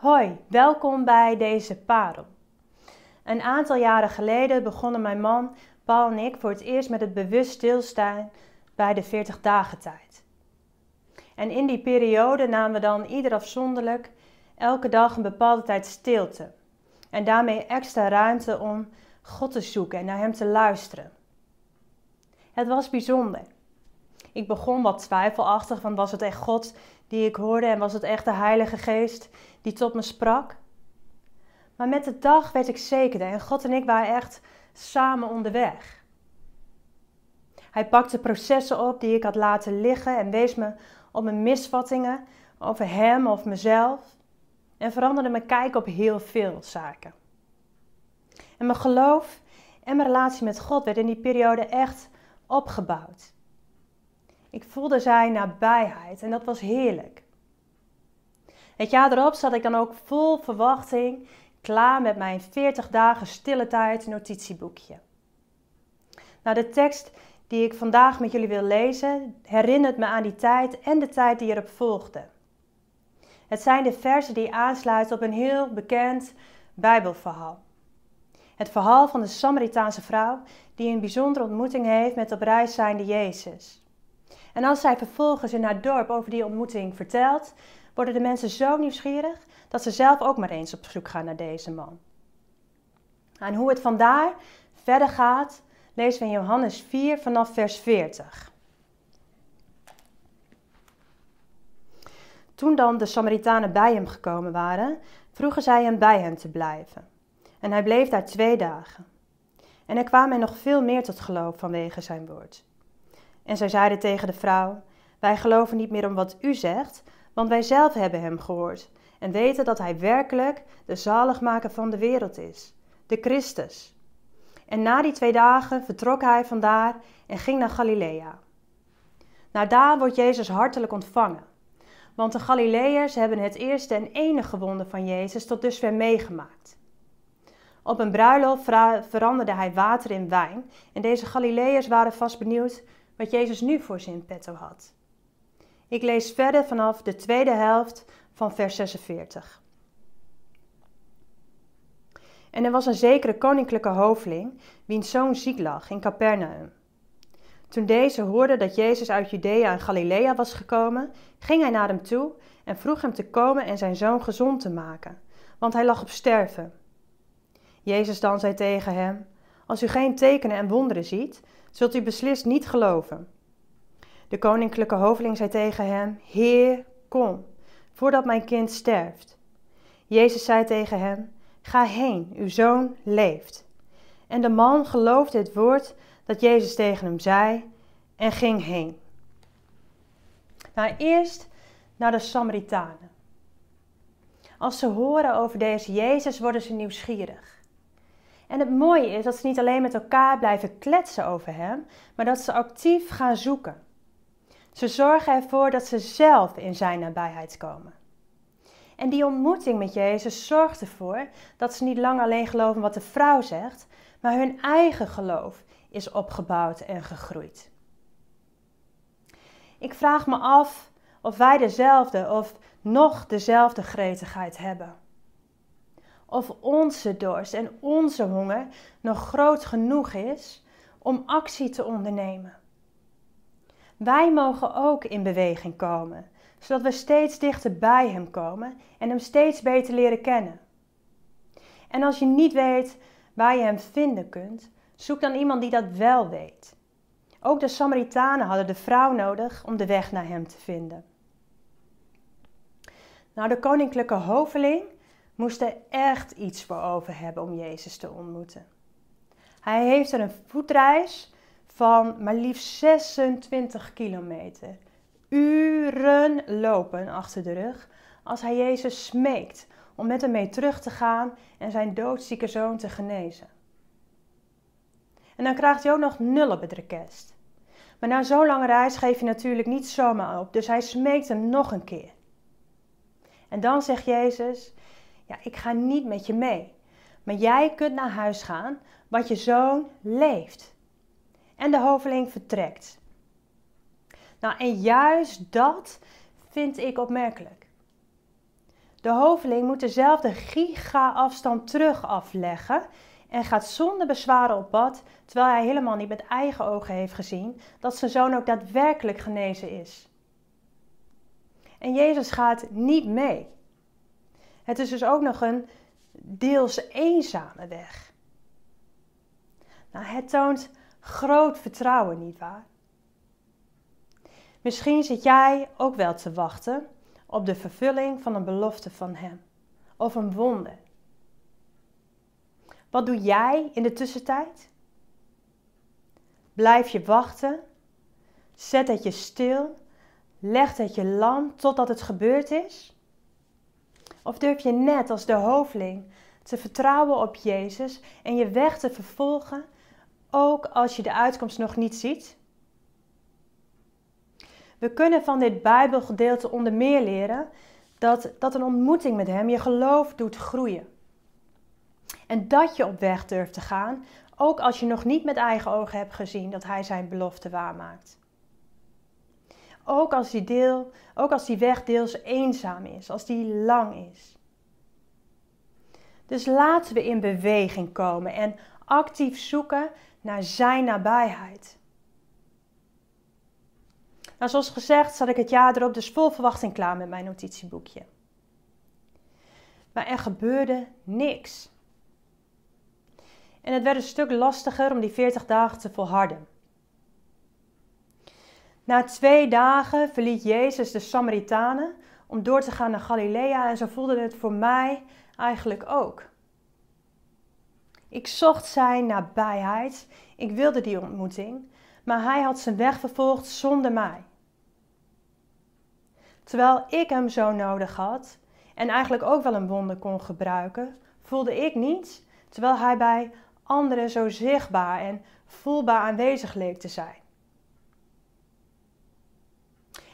Hoi, welkom bij deze parel. Een aantal jaren geleden begonnen mijn man, Paul en ik voor het eerst met het bewust stilstaan bij de 40 dagen tijd. En in die periode namen we dan ieder afzonderlijk elke dag een bepaalde tijd stilte. En daarmee extra ruimte om God te zoeken en naar Hem te luisteren. Het was bijzonder. Ik begon wat twijfelachtig, van was het echt God die ik hoorde en was het echt de Heilige Geest die tot me sprak? Maar met de dag werd ik zekerder en God en ik waren echt samen onderweg. Hij pakte processen op die ik had laten liggen en wees me op mijn misvattingen over hem of mezelf en veranderde mijn kijk op heel veel zaken. En mijn geloof en mijn relatie met God werd in die periode echt opgebouwd. Ik voelde zijn nabijheid en dat was heerlijk. Het jaar erop zat ik dan ook vol verwachting klaar met mijn 40 dagen stille tijd notitieboekje. Nou, de tekst die ik vandaag met jullie wil lezen herinnert me aan die tijd en de tijd die erop volgde. Het zijn de versen die aansluiten op een heel bekend Bijbelverhaal. Het verhaal van de Samaritaanse vrouw die een bijzondere ontmoeting heeft met op reis zijnde Jezus. En als zij vervolgens in haar dorp over die ontmoeting vertelt, worden de mensen zo nieuwsgierig dat ze zelf ook maar eens op zoek gaan naar deze man. En hoe het vandaar verder gaat, lezen we in Johannes 4 vanaf vers 40. Toen dan de Samaritanen bij hem gekomen waren, vroegen zij hem bij hen te blijven. En hij bleef daar twee dagen. En er kwamen nog veel meer tot geloof vanwege zijn woord. En zij zeiden tegen de vrouw: Wij geloven niet meer om wat u zegt, want wij zelf hebben hem gehoord en weten dat hij werkelijk de zaligmaker van de wereld is, de Christus. En na die twee dagen vertrok hij vandaar en ging naar Galilea. Nou, daar wordt Jezus hartelijk ontvangen. Want de Galileërs hebben het eerste en enige wonder van Jezus tot dusver meegemaakt. Op een bruiloft veranderde hij water in wijn en deze Galileërs waren vast benieuwd wat Jezus nu voor ze in petto had. Ik lees verder vanaf de tweede helft van vers 46. En er was een zekere koninklijke hoveling, wiens zoon ziek lag in Capernaum. Toen deze hoorde dat Jezus uit Judea en Galilea was gekomen, ging hij naar hem toe en vroeg hem te komen en zijn zoon gezond te maken, want hij lag op sterven. Jezus dan zei tegen hem: Als u geen tekenen en wonderen ziet, zult u beslist niet geloven. De koninklijke hoveling zei tegen hem: Heer, kom, voordat mijn kind sterft. Jezus zei tegen hem: Ga heen, uw zoon leeft. En de man geloofde het woord dat Jezus tegen hem zei en ging heen. Nou, eerst naar de Samaritanen. Als ze horen over deze Jezus, worden ze nieuwsgierig. En het mooie is dat ze niet alleen met elkaar blijven kletsen over hem, maar dat ze actief gaan zoeken. Ze zorgen ervoor dat ze zelf in zijn nabijheid komen. En die ontmoeting met Jezus zorgt ervoor dat ze niet lang alleen geloven wat de vrouw zegt, maar hun eigen geloof is opgebouwd en gegroeid. Ik vraag me af of wij dezelfde of nog dezelfde gretigheid hebben. Of onze dorst en onze honger nog groot genoeg is om actie te ondernemen. Wij mogen ook in beweging komen, zodat we steeds dichter bij Hem komen en Hem steeds beter leren kennen. En als je niet weet waar je Hem vinden kunt, zoek dan iemand die dat wel weet. Ook de Samaritanen hadden de vrouw nodig om de weg naar Hem te vinden. Nou, de koninklijke hoveling moest er echt iets voor over hebben om Jezus te ontmoeten. Hij heeft er een voetreis van maar liefst 26 kilometer. Uren lopen achter de rug als hij Jezus smeekt om met hem mee terug te gaan en zijn doodzieke zoon te genezen. En dan krijgt hij ook nog nul op het rekest. Maar na zo'n lange reis geef je natuurlijk niet zomaar op, dus hij smeekt hem nog een keer. En dan zegt Jezus: Ja, ik ga niet met je mee, maar jij kunt naar huis gaan, want je zoon leeft en de hoveling vertrekt. Nou, en juist dat vind ik opmerkelijk. De hoveling moet dezelfde giga-afstand terug afleggen en gaat zonder bezwaren op pad, terwijl hij helemaal niet met eigen ogen heeft gezien dat zijn zoon ook daadwerkelijk genezen is. En Jezus gaat niet mee. Het is dus ook nog een deels eenzame weg. Nou, het toont groot vertrouwen, nietwaar? Misschien zit jij ook wel te wachten op de vervulling van een belofte van Hem of een wonder. Wat doe jij in de tussentijd? Blijf je wachten? Zet het je stil? Leg het je lam totdat het gebeurd is? Of durf je net als de hoofdling te vertrouwen op Jezus en je weg te vervolgen, ook als je de uitkomst nog niet ziet? We kunnen van dit Bijbelgedeelte onder meer leren dat, dat een ontmoeting met Hem je geloof doet groeien. En dat je op weg durft te gaan, ook als je nog niet met eigen ogen hebt gezien dat Hij zijn belofte waarmaakt. Ook als die, deel, ook als die weg deels eenzaam is, als die lang is. Dus laten we in beweging komen en actief zoeken naar Zijn nabijheid. Nou, zoals gezegd zat ik het jaar erop dus vol verwachting klaar met mijn notitieboekje. Maar er gebeurde niks. En het werd een stuk lastiger om die 40 dagen te volharden. Na twee dagen verliet Jezus de Samaritanen om door te gaan naar Galilea en zo voelde het voor mij eigenlijk ook. Ik zocht zijn nabijheid, ik wilde die ontmoeting, maar hij had zijn weg vervolgd zonder mij. Terwijl ik hem zo nodig had en eigenlijk ook wel een wonder kon gebruiken, voelde ik niets, terwijl hij bij anderen zo zichtbaar en voelbaar aanwezig leek te zijn.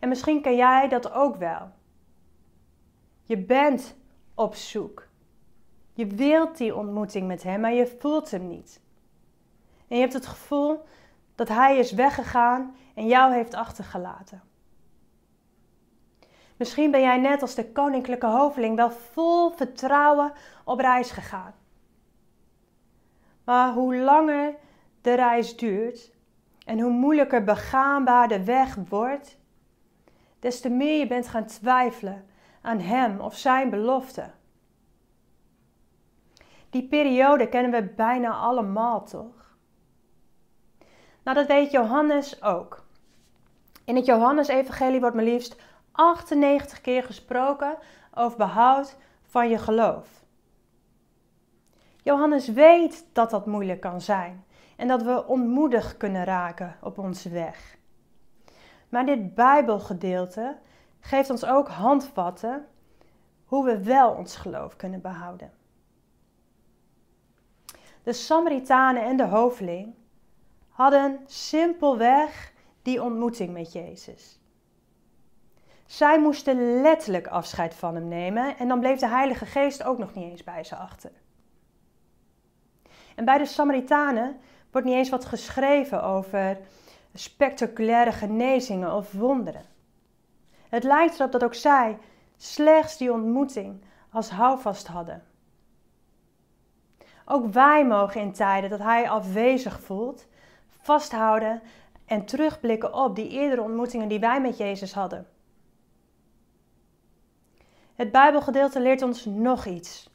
En misschien ken jij dat ook wel. Je bent op zoek. Je wilt die ontmoeting met hem, maar je voelt hem niet. En je hebt het gevoel dat hij is weggegaan en jou heeft achtergelaten. Misschien ben jij net als de koninklijke hoveling wel vol vertrouwen op reis gegaan. Maar hoe langer de reis duurt en hoe moeilijker begaanbaar de weg wordt, des te meer je bent gaan twijfelen aan Hem of Zijn belofte. Die periode kennen we bijna allemaal, toch? Nou, dat weet Johannes ook. In het Johannes-evangelie wordt maar liefst 98 keer gesproken over behoud van je geloof. Johannes weet dat dat moeilijk kan zijn en dat we ontmoedigd kunnen raken op onze weg. Maar dit Bijbelgedeelte geeft ons ook handvatten hoe we wel ons geloof kunnen behouden. De Samaritanen en de hoveling hadden simpelweg die ontmoeting met Jezus. Zij moesten letterlijk afscheid van hem nemen en dan bleef de Heilige Geest ook nog niet eens bij ze achter. En bij de Samaritanen wordt niet eens wat geschreven over spectaculaire genezingen of wonderen. Het lijkt erop dat ook zij slechts die ontmoeting als houvast hadden. Ook wij mogen in tijden dat Hij afwezig voelt, vasthouden en terugblikken op die eerdere ontmoetingen die wij met Jezus hadden. Het Bijbelgedeelte leert ons nog iets.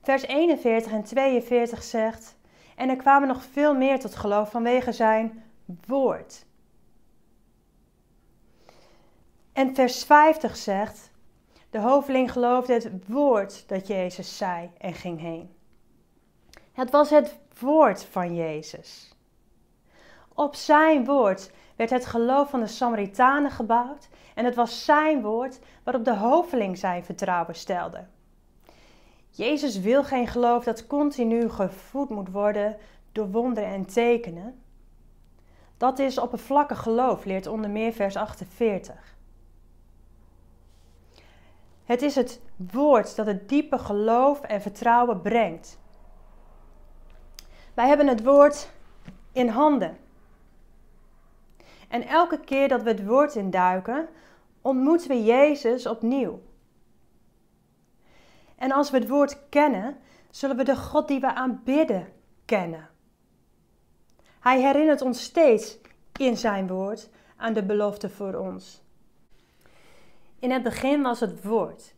Vers 41 en 42 zegt: En er kwamen nog veel meer tot geloof vanwege zijn woord. En vers 50 zegt: De hoveling geloofde het woord dat Jezus zei en ging heen. Het was het woord van Jezus. Op zijn woord werd het geloof van de Samaritanen gebouwd en het was zijn woord waarop de hoveling zijn vertrouwen stelde. Jezus wil geen geloof dat continu gevoed moet worden door wonderen en tekenen. Dat is oppervlakkig geloof, leert onder meer vers 48. Het is het woord dat het diepe geloof en vertrouwen brengt. Wij hebben het woord in handen. En elke keer dat we het woord induiken, ontmoeten we Jezus opnieuw. En als we het woord kennen, zullen we de God die we aanbidden kennen. Hij herinnert ons steeds in zijn woord aan de belofte voor ons. In het begin was het woord.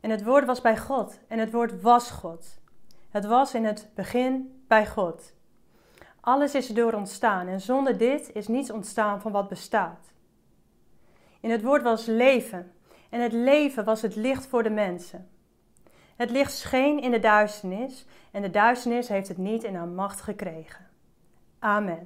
En het woord was bij God. En het woord was God. Het was in het begin bij God. Alles is erdoor ontstaan en zonder dit is niets ontstaan van wat bestaat. In het woord was leven en het leven was het licht voor de mensen. Het licht scheen in de duisternis en de duisternis heeft het niet in haar macht gekregen. Amen.